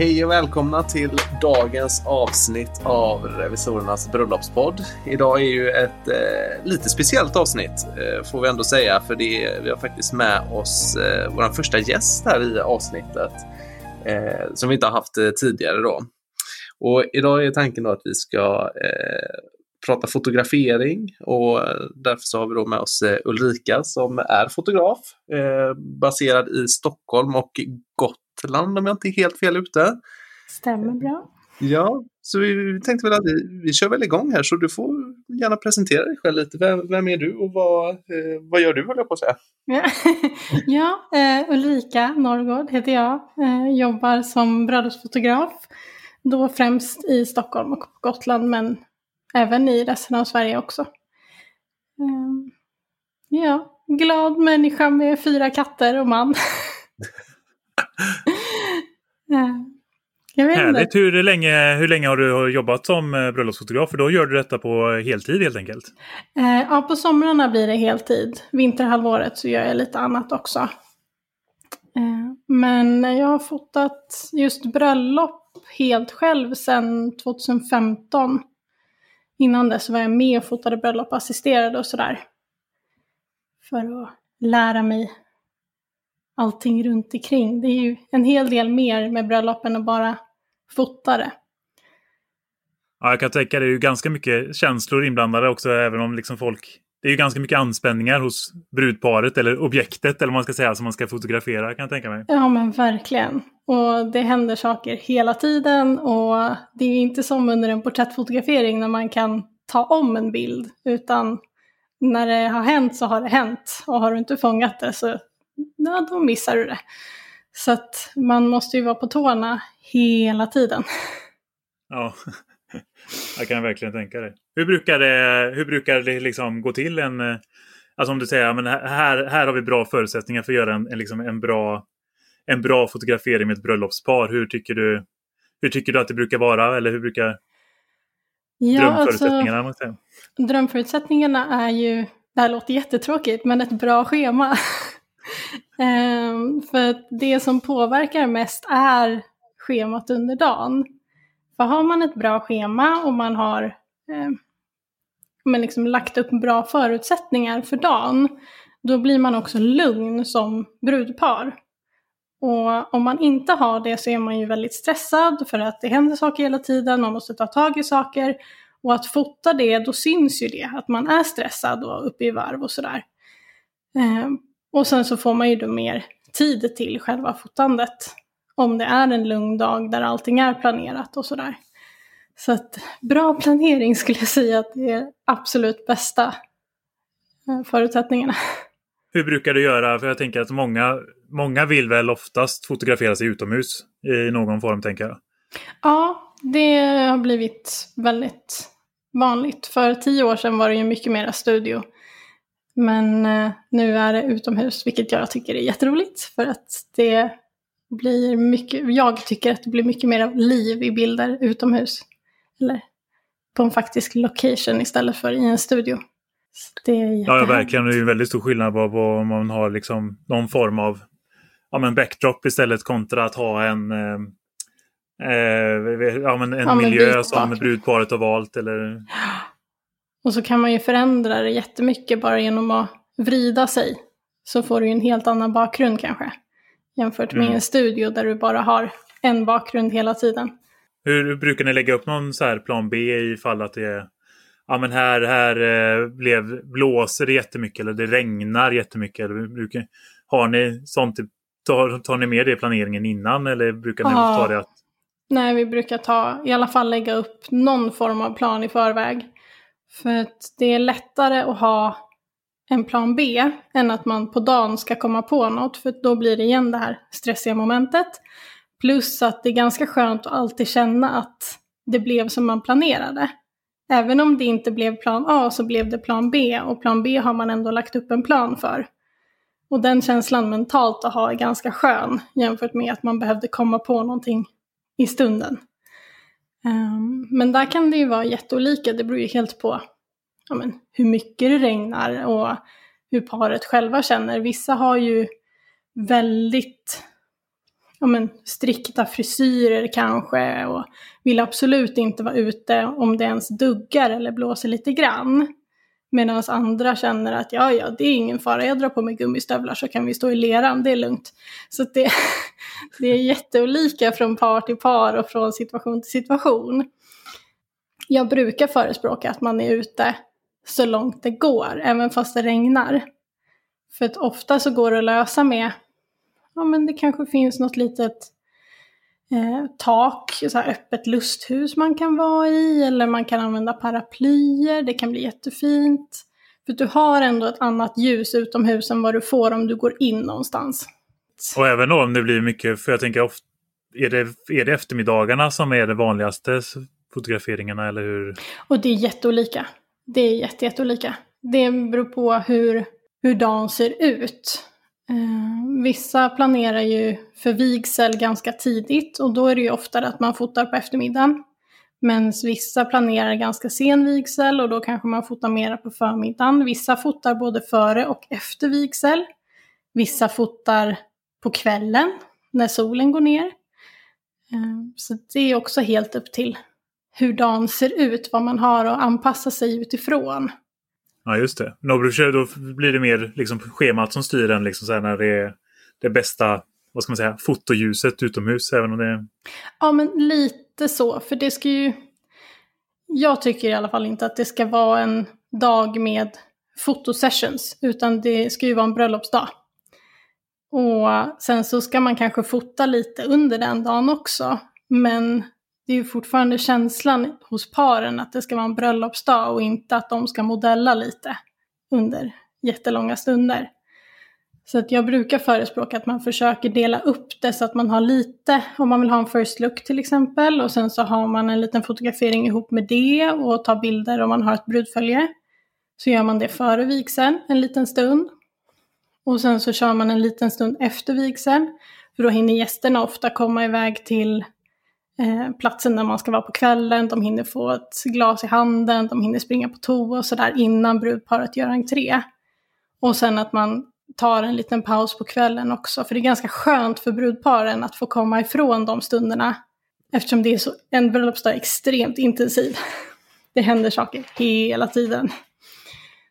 hej och välkomna till dagens avsnitt av Revisorernas bröllopspodd. Idag är ju ett eh, lite speciellt avsnitt eh, får vi ändå säga för det, vi har faktiskt med oss eh, vår första gäst här i avsnittet eh, som vi inte har haft eh, tidigare då. Och idag är tanken då att vi ska eh, prata fotografering och eh, därför så har vi då med oss eh, Ulrika som är fotograf eh, baserad i Stockholm och Gotland om jag inte är helt fel ute. Stämmer bra. Ja, så vi tänkte väl att vi, vi kör väl igång här så du får gärna presentera dig själv lite. Vem, vem är du och vad, eh, vad gör du höll jag på att säga? Ja, ja eh, Ulrika Norrgård heter jag. Eh, jobbar som bröllopsfotograf. Då främst i Stockholm och på Gotland men även i resten av Sverige också. Um, ja, glad människa med fyra katter och man. uh, Härligt. Hur länge, hur länge har du jobbat som eh, bröllopsfotograf? För då gör du detta på heltid helt enkelt? Uh, ja, på somrarna blir det heltid. Vinterhalvåret så gör jag lite annat också. Uh, men jag har fotat just bröllop helt själv sedan 2015. Innan dess var jag med och fotade bröllop, assisterade och sådär. För att lära mig allting runt omkring. Det är ju en hel del mer med bröllop än att bara fota det. Ja, jag kan tänka det är ju ganska mycket känslor inblandade också, även om liksom folk det är ju ganska mycket anspänningar hos brudparet eller objektet eller vad man ska säga som man ska fotografera kan jag tänka mig. Ja men verkligen. Och det händer saker hela tiden och det är ju inte som under en porträttfotografering när man kan ta om en bild utan när det har hänt så har det hänt och har du inte fångat det så ja, då missar du det. Så att man måste ju vara på tårna hela tiden. Ja, jag kan verkligen tänka det. Hur brukar det, hur brukar det liksom gå till? En, alltså om du säger men här, här har vi bra förutsättningar för att göra en, en, liksom en, bra, en bra fotografering med ett bröllopspar. Hur tycker du, hur tycker du att det brukar vara? Eller hur brukar ja, drömförutsättningarna? Alltså, drömförutsättningarna är ju, det här låter jättetråkigt, men ett bra schema. um, för det som påverkar mest är schemat under dagen. För har man ett bra schema och man har eh, men liksom lagt upp bra förutsättningar för dagen, då blir man också lugn som brudpar. Och om man inte har det så är man ju väldigt stressad för att det händer saker hela tiden, man måste ta tag i saker. Och att fota det, då syns ju det, att man är stressad och uppe i varv och sådär. Eh, och sen så får man ju då mer tid till själva fotandet om det är en lugn dag där allting är planerat och sådär. Så att bra planering skulle jag säga att det är absolut bästa eh, förutsättningarna. Hur brukar du göra? För jag tänker att många, många vill väl oftast fotografera sig utomhus i någon form, tänker jag. Ja, det har blivit väldigt vanligt. För tio år sedan var det ju mycket mera studio. Men eh, nu är det utomhus, vilket jag tycker är jätteroligt. För att det blir mycket, jag tycker att det blir mycket mer liv i bilder utomhus. Eller på en faktisk location istället för i en studio. Det är ja, verkligen. Det är ju väldigt stor skillnad på, om man har liksom någon form av ja, men backdrop istället kontra att ha en, eh, eh ja, men en ja, miljö som brudparet har valt. Eller... Och så kan man ju förändra det jättemycket bara genom att vrida sig. Så får du en helt annan bakgrund kanske. Jämfört med mm. en studio där du bara har en bakgrund hela tiden. Hur brukar ni lägga upp någon så här plan B ifall att det är ja men här, här eh, blev, blåser det jättemycket eller det regnar jättemycket? Eller brukar, har ni sånt, tar, tar ni med det i planeringen innan eller brukar ni ta det att... Nej, vi brukar ta, i alla fall lägga upp någon form av plan i förväg. För att det är lättare att ha en plan B än att man på dagen ska komma på något, för då blir det igen det här stressiga momentet. Plus att det är ganska skönt att alltid känna att det blev som man planerade. Även om det inte blev plan A så blev det plan B och plan B har man ändå lagt upp en plan för. Och den känslan mentalt att ha är ganska skön jämfört med att man behövde komma på någonting i stunden. Um, men där kan det ju vara jätteolika, det beror ju helt på ja, men, hur mycket det regnar och hur paret själva känner. Vissa har ju väldigt ja, men, strikta frisyrer kanske och vill absolut inte vara ute om det ens duggar eller blåser lite grann. Medan andra känner att ja, ja, det är ingen fara, jag drar på mig gummistövlar så kan vi stå i leran, det är lugnt. Så det, det är jätteolika från par till par och från situation till situation. Jag brukar förespråka att man är ute så långt det går, även fast det regnar. För att ofta så går det att lösa med, ja men det kanske finns något litet eh, tak, så här öppet lusthus man kan vara i, eller man kan använda paraplyer, det kan bli jättefint. För du har ändå ett annat ljus utomhus än vad du får om du går in någonstans. Och även om det blir mycket, för jag tänker ofta, är det, är det eftermiddagarna som är det vanligaste fotograferingarna eller hur? Och det är jätteolika. Det är jätte, jätteolika. Det beror på hur, hur dagen ser ut. Eh, vissa planerar ju för vigsel ganska tidigt och då är det ju oftare att man fotar på eftermiddagen. Men vissa planerar ganska sen vigsel och då kanske man fotar mera på förmiddagen. Vissa fotar både före och efter vigsel. Vissa fotar på kvällen när solen går ner. Eh, så det är också helt upp till hur dagen ser ut, vad man har att anpassa sig utifrån. Ja, just det. Då blir det mer liksom schemat som styr den liksom så här när det är det bästa vad ska man säga, fotoljuset utomhus. Även om det... Ja, men lite så. För det ska ju... Jag tycker i alla fall inte att det ska vara en dag med fotosessions, utan det ska ju vara en bröllopsdag. Och sen så ska man kanske fota lite under den dagen också. Men det är ju fortfarande känslan hos paren att det ska vara en bröllopsdag och inte att de ska modella lite under jättelånga stunder. Så att jag brukar förespråka att man försöker dela upp det så att man har lite, om man vill ha en first look till exempel, och sen så har man en liten fotografering ihop med det och tar bilder om man har ett brudfölje. Så gör man det före vigseln en liten stund. Och sen så kör man en liten stund efter vigseln. För då hinner gästerna ofta komma iväg till eh, platsen där man ska vara på kvällen, de hinner få ett glas i handen, de hinner springa på toa och sådär innan brudparet gör entré. Och sen att man tar en liten paus på kvällen också, för det är ganska skönt för brudparen att få komma ifrån de stunderna. Eftersom det är så, en bröllopsdag är extremt intensiv. Det händer saker hela tiden.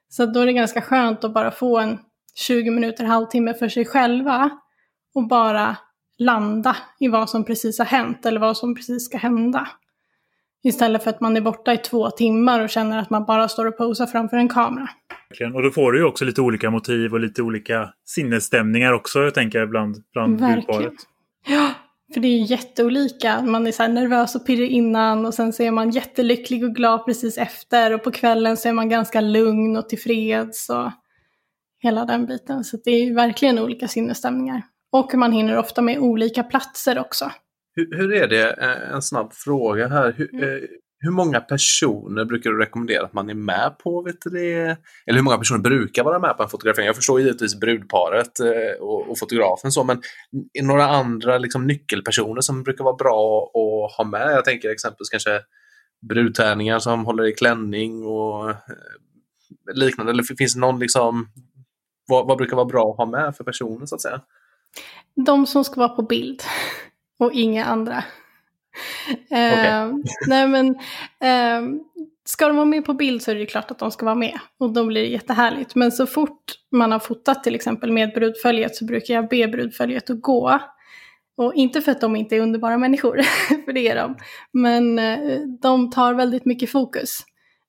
Så då är det ganska skönt att bara få en 20 minuter, halvtimme för sig själva och bara landa i vad som precis har hänt eller vad som precis ska hända. Istället för att man är borta i två timmar och känner att man bara står och posar framför en kamera. Och då får du ju också lite olika motiv och lite olika sinnesstämningar också, jag tänker bland, bland Verkligen. Ja, för det är ju jätteolika. Man är så nervös och pirrig innan och sen så är man jättelycklig och glad precis efter och på kvällen så är man ganska lugn och tillfreds och hela den biten. Så det är ju verkligen olika sinnesstämningar. Och man hinner ofta med olika platser också. Hur, hur är det, eh, en snabb fråga här. Hur, mm. eh, hur många personer brukar du rekommendera att man är med på? Vet du det? Eller hur många personer brukar vara med på en fotografering? Jag förstår givetvis brudparet eh, och, och fotografen så, men är några andra liksom, nyckelpersoner som brukar vara bra att ha med? Jag tänker exempelvis kanske brudtärningar som håller i klänning och liknande. Eller finns det någon liksom, vad, vad brukar vara bra att ha med för personer så att säga? De som ska vara på bild och inga andra. Okay. Eh, nej men, eh, ska de vara med på bild så är det klart att de ska vara med. Och då blir det jättehärligt. Men så fort man har fotat till exempel med brudföljet så brukar jag be brudföljet att gå. Och inte för att de inte är underbara människor, för det är de. Men eh, de tar väldigt mycket fokus.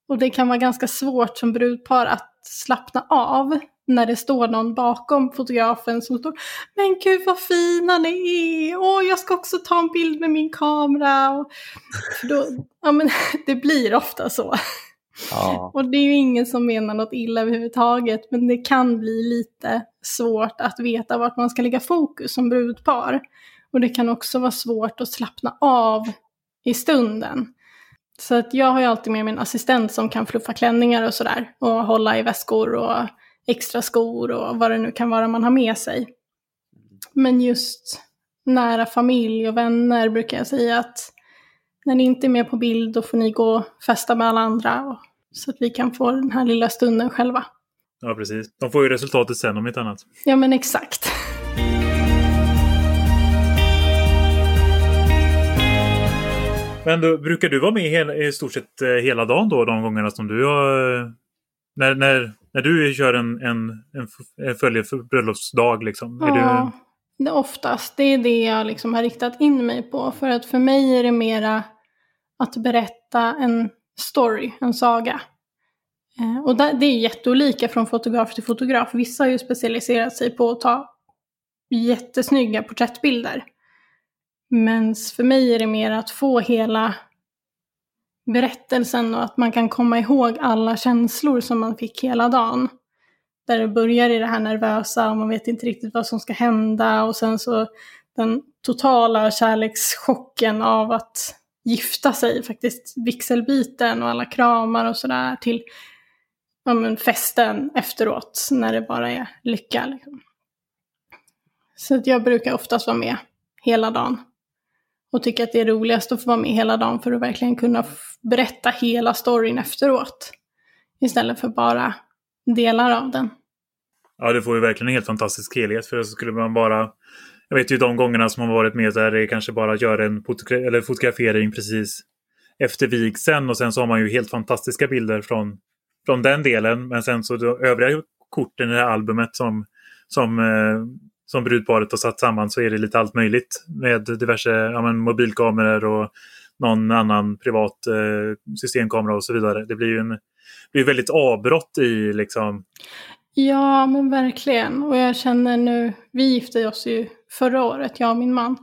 Och det kan vara ganska svårt som brudpar att slappna av när det står någon bakom fotografen som står Men gud vad fina ni är! Åh, jag ska också ta en bild med min kamera! Och då, ja, men, det blir ofta så. Ja. Och det är ju ingen som menar något illa överhuvudtaget, men det kan bli lite svårt att veta vart man ska lägga fokus som brudpar. Och det kan också vara svårt att slappna av i stunden. Så att jag har ju alltid med mig en assistent som kan fluffa klänningar och sådär och hålla i väskor och extra skor och vad det nu kan vara man har med sig. Men just nära familj och vänner brukar jag säga att när ni inte är med på bild då får ni gå och festa med alla andra så att vi kan få den här lilla stunden själva. Ja, precis. De får ju resultatet sen om inte annat. Ja, men exakt. Men då, brukar du vara med i, i stort sett eh, hela dagen då, de gångerna som du har... Eh, när, när när du kör en, en, en, följe för bröllopsdag liksom? Ja, du... det oftast. Det är det jag liksom har riktat in mig på. För att för mig är det mera att berätta en story, en saga. Eh, och det är jätteolika från fotograf till fotograf. Vissa har ju specialiserat sig på att ta jättesnygga porträttbilder. Men för mig är det mer att få hela berättelsen och att man kan komma ihåg alla känslor som man fick hela dagen. Där det börjar i det här nervösa och man vet inte riktigt vad som ska hända och sen så den totala kärlekschocken av att gifta sig, faktiskt vigselbiten och alla kramar och sådär till ja, men festen efteråt när det bara är lycka. Liksom. Så att jag brukar oftast vara med hela dagen. Och tycker att det är roligast att få vara med hela dagen för att verkligen kunna berätta hela storyn efteråt. Istället för bara delar av den. Ja, det får ju verkligen en helt fantastisk helhet. För så skulle man bara... Jag vet ju de gångerna som man varit med där det kanske bara gör en fotogra eller fotografering precis efter vigseln och sen så har man ju helt fantastiska bilder från, från den delen. Men sen så de övriga korten i det här albumet som, som eh, som brudparet har satt samman så är det lite allt möjligt med diverse ja, men, mobilkameror och någon annan privat eh, systemkamera och så vidare. Det blir ju en, blir väldigt avbrott i liksom... Ja, men verkligen. Och jag känner nu, vi gifte oss ju förra året, jag och min man.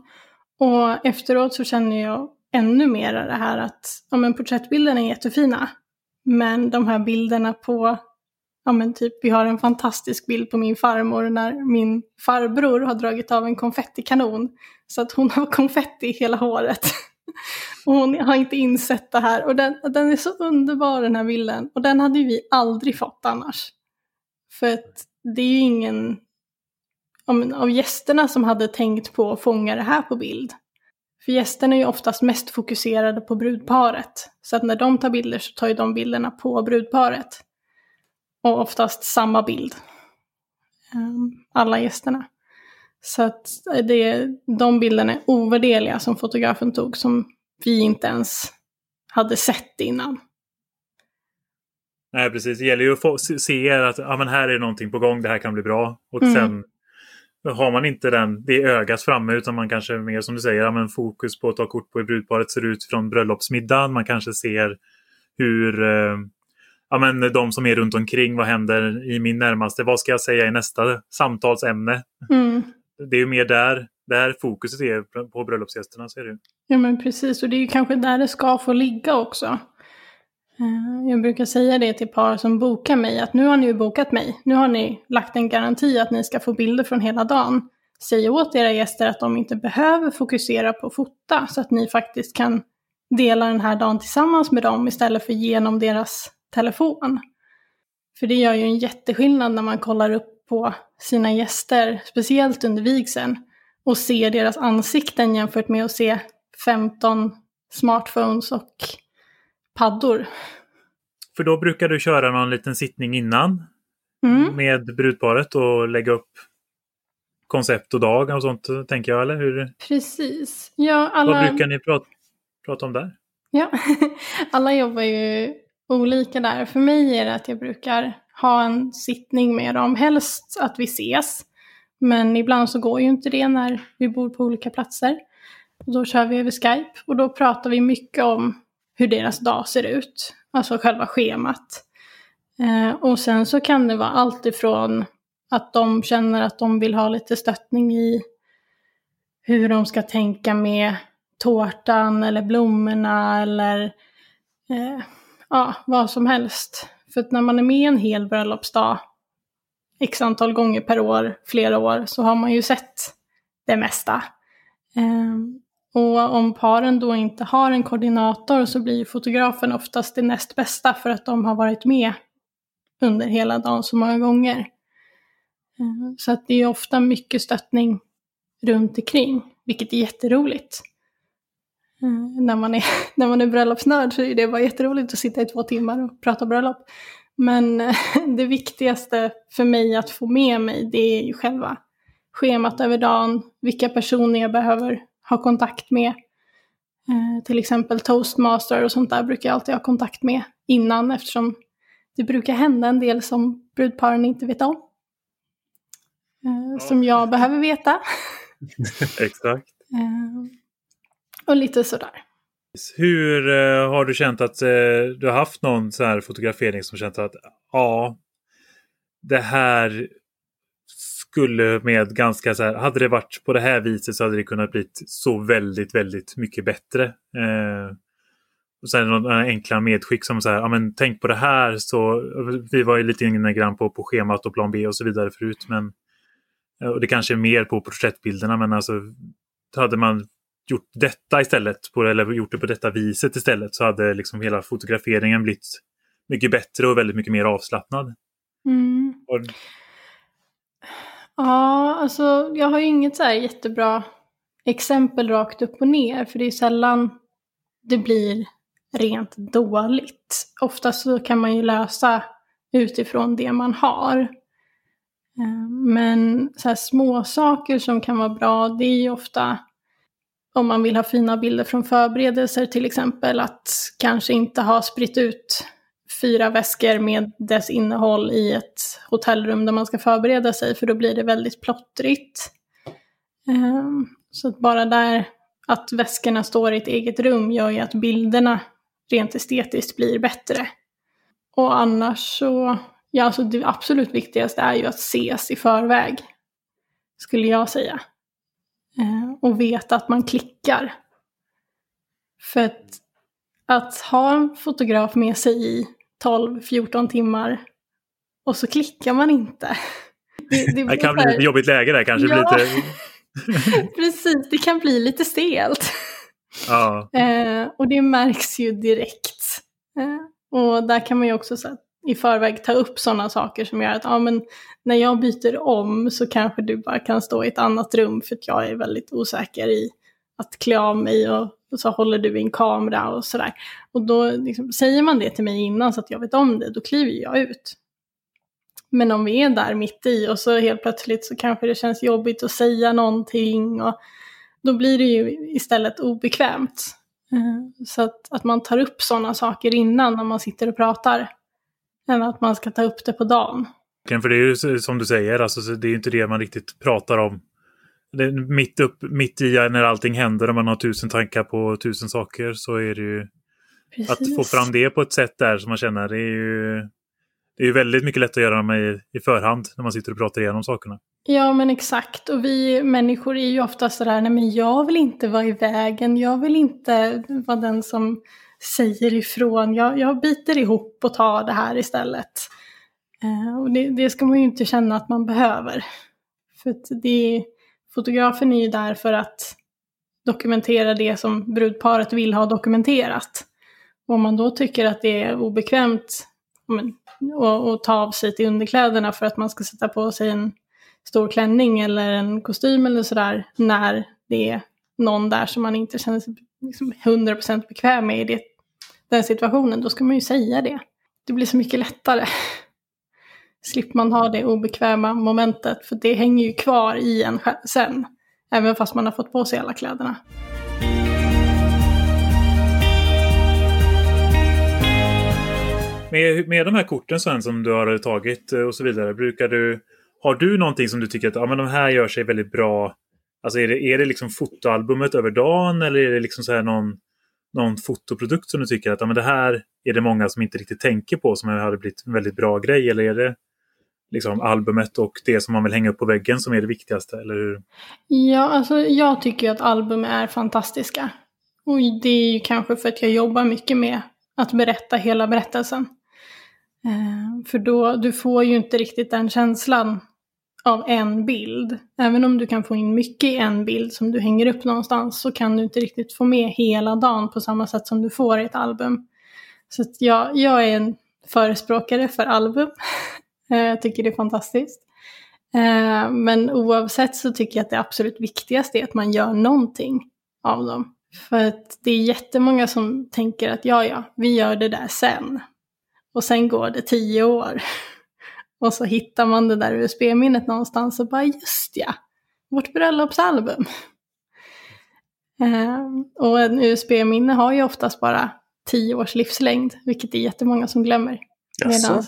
Och efteråt så känner jag ännu mer det här att ja, men porträttbilderna är jättefina. Men de här bilderna på ja men typ vi har en fantastisk bild på min farmor när min farbror har dragit av en konfettikanon. Så att hon har konfetti i hela håret. och hon har inte insett det här. Och den, den är så underbar den här bilden. Och den hade ju vi aldrig fått annars. För att det är ju ingen av gästerna som hade tänkt på att fånga det här på bild. För gästerna är ju oftast mest fokuserade på brudparet. Så att när de tar bilder så tar ju de bilderna på brudparet. Och oftast samma bild. Ehm, alla gästerna. Så att det, de bilderna är ovärderliga som fotografen tog som vi inte ens hade sett innan. Nej, precis. Det gäller ju att få, se att ja, men här är någonting på gång, det här kan bli bra. Och mm. sen har man inte den, det ögat framme utan man kanske mer som du säger, ja, men fokus på att ta kort på hur brudparet ser ut från bröllopsmiddagen. Man kanske ser hur eh, ja, men de som är runt omkring, vad händer i min närmaste, vad ska jag säga i nästa samtalsämne? Mm. Det är ju mer där, där fokuset är på bröllopsgästerna. Ser du. Ja men precis, och det är ju kanske där det ska få ligga också. Eh, jag brukar säga det till par som bokar mig, att nu har ni ju bokat mig. Nu har ni lagt en garanti att ni ska få bilder från hela dagen. Säg åt era gäster att de inte behöver fokusera på att fota, så att ni faktiskt kan dela den här dagen tillsammans med dem istället för genom deras telefon. För det gör ju en jätteskillnad när man kollar upp på sina gäster, speciellt under vigseln, och ser deras ansikten jämfört med att se 15 smartphones och paddor. För då brukar du köra någon liten sittning innan mm. med brudparet och lägga upp koncept och dag och sånt, tänker jag, eller hur? Precis. Ja, alla... Vad brukar ni prata, prata om där? Ja, alla jobbar ju olika där. För mig är det att jag brukar ha en sittning med dem, helst att vi ses. Men ibland så går ju inte det när vi bor på olika platser. då kör vi över Skype och då pratar vi mycket om hur deras dag ser ut. Alltså själva schemat. Eh, och sen så kan det vara allt ifrån att de känner att de vill ha lite stöttning i hur de ska tänka med tårtan eller blommorna eller eh, ja, vad som helst. För att när man är med en hel bröllopsdag x antal gånger per år, flera år, så har man ju sett det mesta. Um, och om paren då inte har en koordinator så blir fotografen oftast det näst bästa för att de har varit med under hela dagen så många gånger. Ehm, så att det är ofta mycket stöttning runt omkring, vilket är jätteroligt. Mm, när, man är, när man är bröllopsnörd så är det bara jätteroligt att sitta i två timmar och prata bröllop. Men det viktigaste för mig att få med mig det är ju själva schemat över dagen, vilka personer jag behöver ha kontakt med. Eh, till exempel toastmaster och sånt där brukar jag alltid ha kontakt med innan eftersom det brukar hända en del som brudparen inte vet om. Eh. Som jag behöver veta. Exakt. Eh, och lite sådär. Hur eh, har du känt att eh, du har haft någon sån här fotografering som känt att ja, det här skulle med ganska så här, hade det varit på det här viset så hade det kunnat bli så väldigt, väldigt mycket bättre. Eh, och sen några enkla medskick som så här, ja men tänk på det här så, vi var ju lite inne grann på, på schemat och plan B och så vidare förut men eh, och det kanske är mer på porträttbilderna men alltså hade man gjort detta istället, på, eller gjort det på detta viset istället så hade liksom hela fotograferingen blivit mycket bättre och väldigt mycket mer avslappnad. Mm. Och... Ja, alltså jag har ju inget så här jättebra exempel rakt upp och ner för det är sällan det blir rent dåligt. Oftast så kan man ju lösa utifrån det man har. Eh, men så här små saker som kan vara bra, det är ju ofta om man vill ha fina bilder från förberedelser till exempel, att kanske inte ha spritt ut fyra väskor med dess innehåll i ett hotellrum där man ska förbereda sig, för då blir det väldigt plottrigt. Ehm, så att bara där att väskorna står i ett eget rum gör ju att bilderna rent estetiskt blir bättre. Och annars så, ja alltså det absolut viktigaste är ju att ses i förväg. Skulle jag säga. Eh, och veta att man klickar. För att, att ha en fotograf med sig i 12-14 timmar och så klickar man inte. Det, det, det kan bli ett jobbigt läge där kanske. Ja, lite... precis, det kan bli lite stelt. Ja. Eh, och det märks ju direkt. Eh, och där kan man ju också så i förväg ta upp sådana saker som gör att ja, men när jag byter om så kanske du bara kan stå i ett annat rum för att jag är väldigt osäker i att klä av mig och, och så håller du i en kamera och sådär. Och då liksom, säger man det till mig innan så att jag vet om det, då kliver jag ut. Men om vi är där mitt i och så helt plötsligt så kanske det känns jobbigt att säga någonting och då blir det ju istället obekvämt. Eh, så att, att man tar upp sådana saker innan när man sitter och pratar än att man ska ta upp det på dagen. För det är ju som du säger, alltså, det är inte det man riktigt pratar om. Mitt, upp, mitt i när allting händer och man har tusen tankar på tusen saker så är det ju Precis. att få fram det på ett sätt där som man känner det är ju det är väldigt mycket lätt att göra med i förhand när man sitter och pratar igenom sakerna. Ja men exakt och vi människor är ju ofta sådär, nej men jag vill inte vara i vägen, jag vill inte vara den som säger ifrån. Jag, jag biter ihop och tar det här istället. Eh, och det, det, ska man ju inte känna att man behöver. För att det, fotografen är ju där för att dokumentera det som brudparet vill ha dokumenterat. Och om man då tycker att det är obekvämt att ta av sig till underkläderna för att man ska sätta på sig en stor klänning eller en kostym eller sådär när det är någon där som man inte känner sig liksom 100% bekväm med i det, den situationen, då ska man ju säga det. Det blir så mycket lättare. Slipper man ha det obekväma momentet, för det hänger ju kvar i en sen. Även fast man har fått på sig alla kläderna. Med, med de här korten sen som du har tagit eh, och så vidare, brukar du... Har du någonting som du tycker att ja, men de här gör sig väldigt bra Alltså är det, är det liksom fotoalbumet över dagen eller är det liksom så här någon, någon fotoprodukt som du tycker att ja, men det här är det många som inte riktigt tänker på som hade blivit en väldigt bra grej? Eller är det liksom albumet och det som man vill hänga upp på väggen som är det viktigaste? Eller hur? Ja, alltså jag tycker att album är fantastiska. Och det är ju kanske för att jag jobbar mycket med att berätta hela berättelsen. Eh, för då, du får ju inte riktigt den känslan av en bild. Även om du kan få in mycket i en bild som du hänger upp någonstans så kan du inte riktigt få med hela dagen på samma sätt som du får i ett album. Så jag, jag är en förespråkare för album. Eh, jag tycker det är fantastiskt. Eh, men oavsett så tycker jag att det absolut viktigaste är att man gör någonting av dem. För att det är jättemånga som tänker att ja, ja, vi gör det där sen. Och sen går det tio år. Och så hittar man det där USB-minnet någonstans och bara just ja, vårt bröllopsalbum. Eh, och en USB-minne har ju oftast bara tio års livslängd, vilket är jättemånga som glömmer. Jaså? Medan,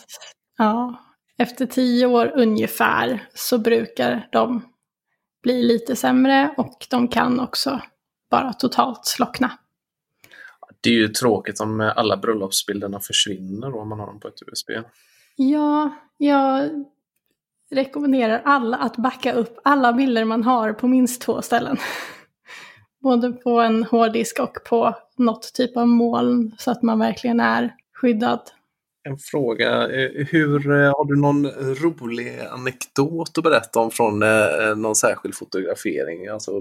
ja, efter tio år ungefär så brukar de bli lite sämre och de kan också bara totalt slockna. Det är ju tråkigt om alla bröllopsbilderna försvinner då, om man har dem på ett USB. Ja, jag rekommenderar alla att backa upp alla bilder man har på minst två ställen. Både på en hårddisk och på något typ av moln så att man verkligen är skyddad. En fråga, eh, hur, eh, har du någon rolig anekdot att berätta om från eh, någon särskild fotografering? Alltså,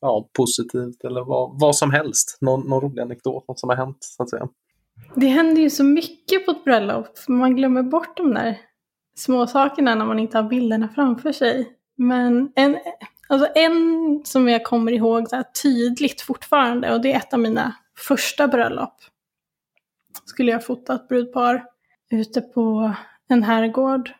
ja, positivt eller vad, vad som helst. Någon, någon rolig anekdot, något som har hänt så att säga. Det händer ju så mycket på ett bröllop. Man glömmer bort de där små sakerna när man inte har bilderna framför sig. Men en, alltså en som jag kommer ihåg så här tydligt fortfarande och det är ett av mina första bröllop. Skulle jag fota ett brudpar ute på en herrgård.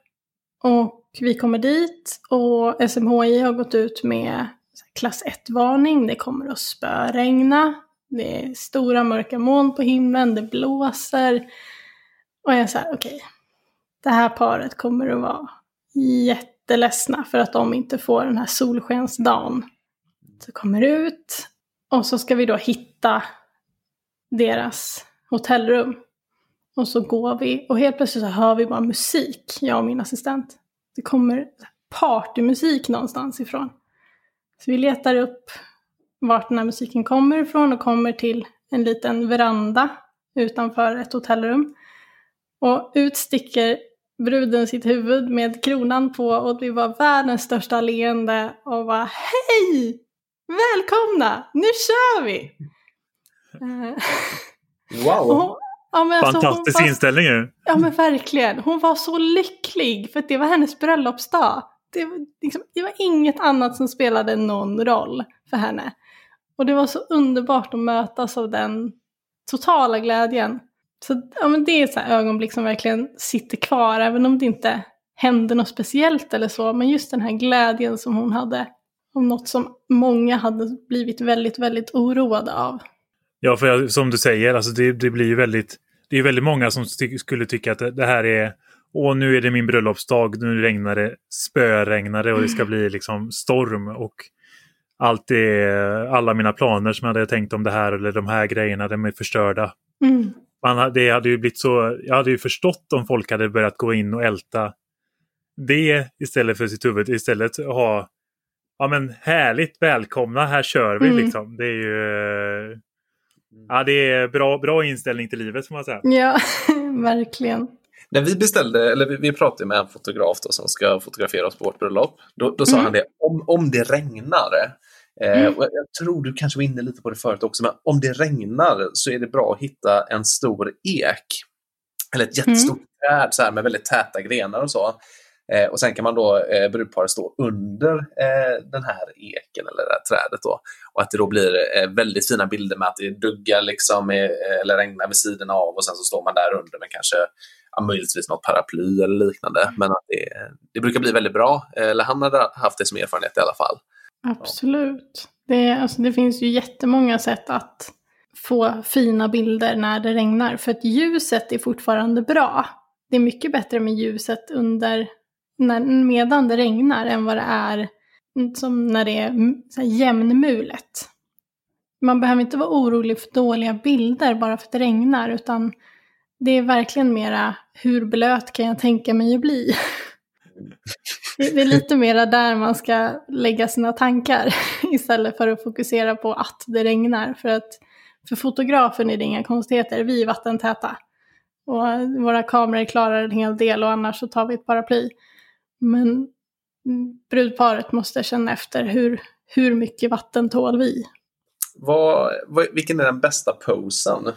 Och vi kommer dit och SMHI har gått ut med klass 1-varning. Det kommer att spöregna. Det är stora mörka moln på himlen, det blåser. Och jag är så här, okej. Okay, det här paret kommer att vara jätteledsna för att de inte får den här solskensdagen. Så kommer ut och så ska vi då hitta deras hotellrum. Och så går vi och helt plötsligt så hör vi bara musik, jag och min assistent. Det kommer partymusik någonstans ifrån. Så vi letar upp vart den här musiken kommer ifrån och kommer till en liten veranda utanför ett hotellrum. Och ut sticker bruden sitt huvud med kronan på och vi var världens största leende och bara Hej! Välkomna! Nu kör vi! Wow! Och, ja, men alltså, Fantastisk hon var- inställning ju. Ja men verkligen. Hon var så lycklig för att det var hennes bröllopsdag. Det var, liksom, det var inget annat som spelade någon roll för henne. Och det var så underbart att mötas av den totala glädjen. Så ja, men det är så här ögonblick som verkligen sitter kvar, även om det inte hände något speciellt eller så. Men just den här glädjen som hon hade om något som många hade blivit väldigt, väldigt oroade av. Ja, för jag, som du säger, alltså det, det blir ju väldigt... Det är väldigt många som ty skulle tycka att det, här är... Åh, nu är det min bröllopsdag, nu regnar det, spöregnar det och det ska bli liksom storm och allt det, alla mina planer som jag hade tänkt om det här eller de här grejerna, de är förstörda. Mm. Man, det hade ju blivit så, jag hade ju förstått om folk hade börjat gå in och älta det istället för sitt huvud. Istället ha, ja men härligt, välkomna, här kör vi Mm. liksom. Det är ju, ja det är bra, bra inställning till livet får man säga. Ja, verkligen. När vi beställde, eller vi, vi pratade med en fotograf då, som ska fotografera oss på vårt bröllop. Då, då sa Mm. han det, om, om det regnar, Mm. och jag, tror du kanske var inne lite på det förut också, men om det regnar så är det bra att hitta en stor ek. Eller ett jättestort träd så här, med väldigt täta grenar och så. Eh, och sen kan man då, eh, brudparet stå under eh, den här eken eller det här trädet då. Och att det då blir eh, väldigt fina bilder med att det duggar liksom, eh, eller regnar vid sidan av och sen så står man där under med kanske ja, möjligtvis något paraply eller liknande. Men att det, det brukar bli väldigt bra. Eh, Eller han hade haft det som erfarenhet i alla fall. Absolut. Det, alltså, det finns ju jättemånga sätt att få fina bilder när det regnar. För att ljuset är fortfarande bra. Det är mycket bättre med ljuset under, när, medan det regnar än vad det är som när det är så här jämnmulet. Man behöver inte vara orolig för dåliga bilder bara för att det regnar. Utan det är verkligen mera hur blöt kan jag tänka mig att bli. Det är lite mera där man ska lägga sina tankar istället för att fokusera på att det regnar. För att för fotografen är det inga konstigheter, vi är vattentäta. Och våra kameror klarar en hel del och annars så tar vi ett paraply. Men brudparet måste känna efter hur, hur mycket vatten tål vi? Vad, vad, vilken är den bästa posen?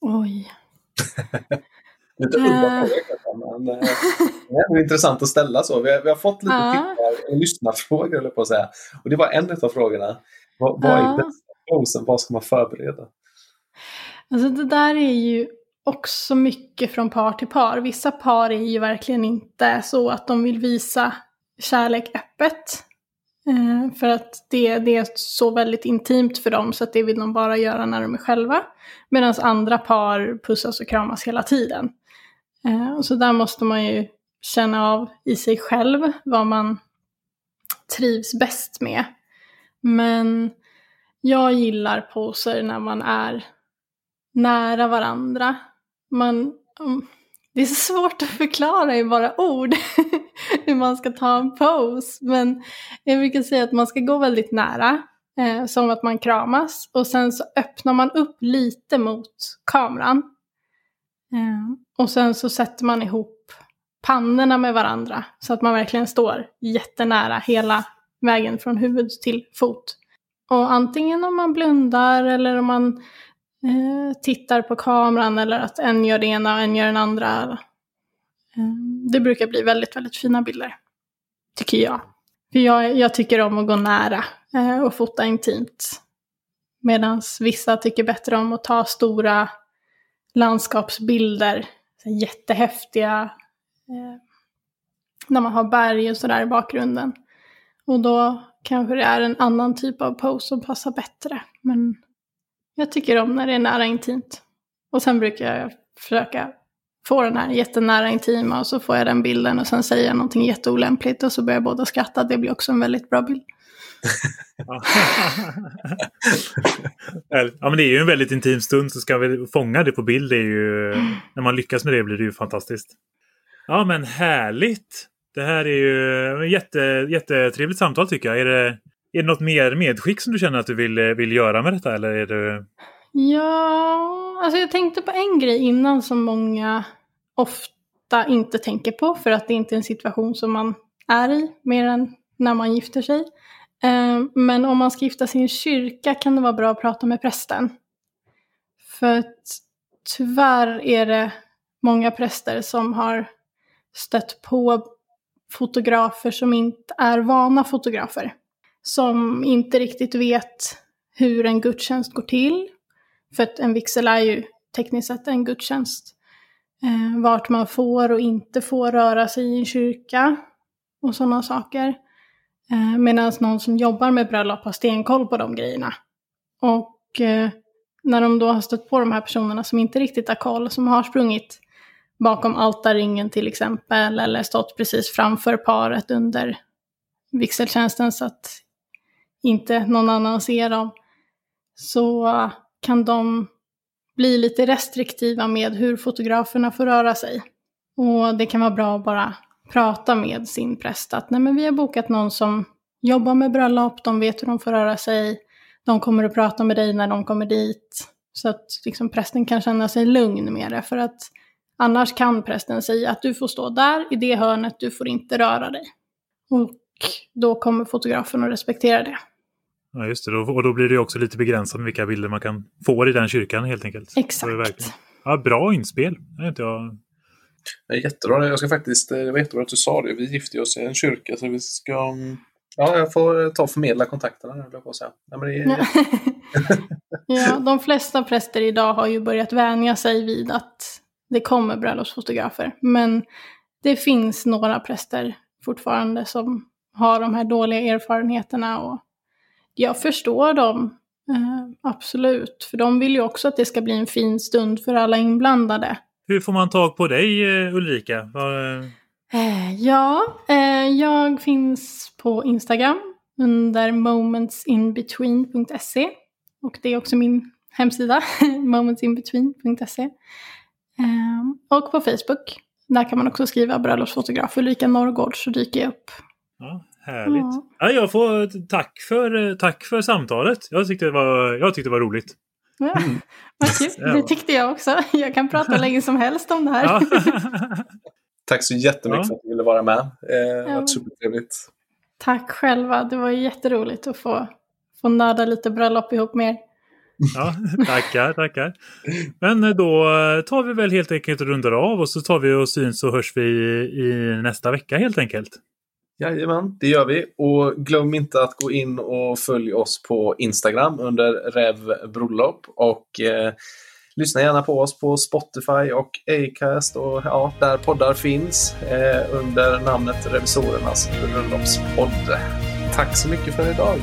Oj. Lite Eh. udda fråga kanske, men eh, det är intressant att ställa så. Vi har, vi har fått lite Ja. tippar, lyssnarfrågor, eller på att säga. Och det var en av frågorna. Vad, vad är bästa posen? Vad ska man förbereda? Alltså det där är ju också mycket från par till par. Vissa par är ju verkligen inte så att de vill visa kärlek öppet. Eh, för att det, det är så väldigt intimt för dem så att det vill de bara göra när de är själva. Medan andra par pussas och kramas hela tiden. Eh, så där måste man ju känna av i sig själv vad man trivs bäst med. Men jag gillar poser när man är nära varandra. Man, mm, det är så svårt att förklara i bara ord hur man ska ta en pose. Men jag brukar säga att man ska gå väldigt nära, eh, som att man kramas. Och sen så öppnar man upp lite mot kameran. Eh, och sen så sätter man ihop pannorna med varandra så att man verkligen står jättenära hela vägen från huvud till fot. Och antingen om man blundar eller om man eh, tittar på kameran eller att en gör det ena och en gör den andra. Eh, det brukar bli väldigt, väldigt fina bilder. Tycker jag. För jag, jag tycker om att gå nära eh, och fota intimt. Medan vissa tycker bättre om att ta stora landskapsbilder. Jättehäftiga. Eh, när man har berg och sådär i bakgrunden. Och då kanske det är en annan typ av pose som passar bättre. Men jag tycker om när det är nära intimt. Och sen brukar jag försöka få den här jättenära intima och så får jag den bilden och sen säger jag någonting jätteolämpligt och så börjar båda skratta. Det blir också en väldigt bra bild. ja, men det är ju en väldigt intim stund så ska vi fånga det på bild. Det är ju, när man lyckas med det blir det ju fantastiskt. Ja men härligt! Det här är ju ett jätte, jättetrevligt samtal tycker jag. Är det, är det något mer medskick som du känner att du vill, vill göra med detta? Eller är det... Ja, alltså jag tänkte på en grej innan som många ofta inte tänker på för att det inte är en situation som man är i mer än när man gifter sig. Eh, men om man ska gifta sig i en kyrka kan det vara bra att prata med prästen. För tyvärr är det många präster som har stött på fotografer som inte är vana fotografer. Som inte riktigt vet hur en gudstjänst går till. För att en vigsel är ju tekniskt sett en gudstjänst. Eh, vart man får och inte får röra sig i en kyrka och sådana saker. Eh, Medan någon som jobbar med bröllop har stenkoll på de grejerna. Och eh, när de då har stött på de här personerna som inte riktigt har koll, som har sprungit bakom altarringen till exempel, eller stått precis framför paret under vigseltjänsten så att inte någon annan ser dem, så kan de bli lite restriktiva med hur fotograferna får röra sig. Och det kan vara bra att bara prata med sin präst att nej men vi har bokat någon som jobbar med bröllop, de vet hur de får röra sig, de kommer att prata med dig när de kommer dit. Så att liksom prästen kan känna sig lugn med det. För att Annars kan prästen säga att du får stå där i det hörnet, du får inte röra dig. Och då kommer fotografen att respektera det. Ja, just det. Och då blir det också lite begränsat med vilka bilder man kan få i den kyrkan helt enkelt. Exakt. Ja, bra inspel. Det inte jag... Jättebra. Jag ska faktiskt, det var jättebra att du sa det. Vi gifter oss i en kyrka så vi ska... Ja, jag får ta och förmedla kontakterna nu, på att säga. Ja, men det är... ja, de flesta präster idag har ju börjat vänja sig vid att det kommer bröllopsfotografer. Men det finns några präster fortfarande som har de här dåliga erfarenheterna. Och jag förstår dem, eh, absolut. För de vill ju också att det ska bli en fin stund för alla inblandade. Hur får man tag på dig eh, Ulrika? Var... Eh, ja, eh, jag finns på Instagram under momentsinbetween.se. Och det är också min hemsida, momentsinbetween.se. Ehm, och på Facebook. Där kan man också skriva bröllopsfotograf Ulrika Norrgård så dyker jag upp. Ja, härligt. Ja. Ja, jag får tack för, tack för samtalet. Jag tyckte det var, jag tyckte det var roligt. Ja, vad kul. Det tyckte jag också. Jag kan prata länge som helst om det här. Ja. tack så jättemycket ja. för att du ville vara med. Eh, det var supertrevligt. Tack själva. Det var jätteroligt att få, få nörda lite bröllop ihop med er. Ja, tackar, tackar. Men eh, då tar vi väl helt enkelt och rundar av och så tar vi och syns och hörs vi i nästa vecka helt enkelt. Jajamän, det gör vi. Och glöm inte att gå in och följ oss på Instagram under Revbröllop. Och eh, lyssna gärna på oss på Spotify och Acast och ja, där poddar finns eh, under namnet Revisorernas bröllopspodd. Tack så mycket för idag.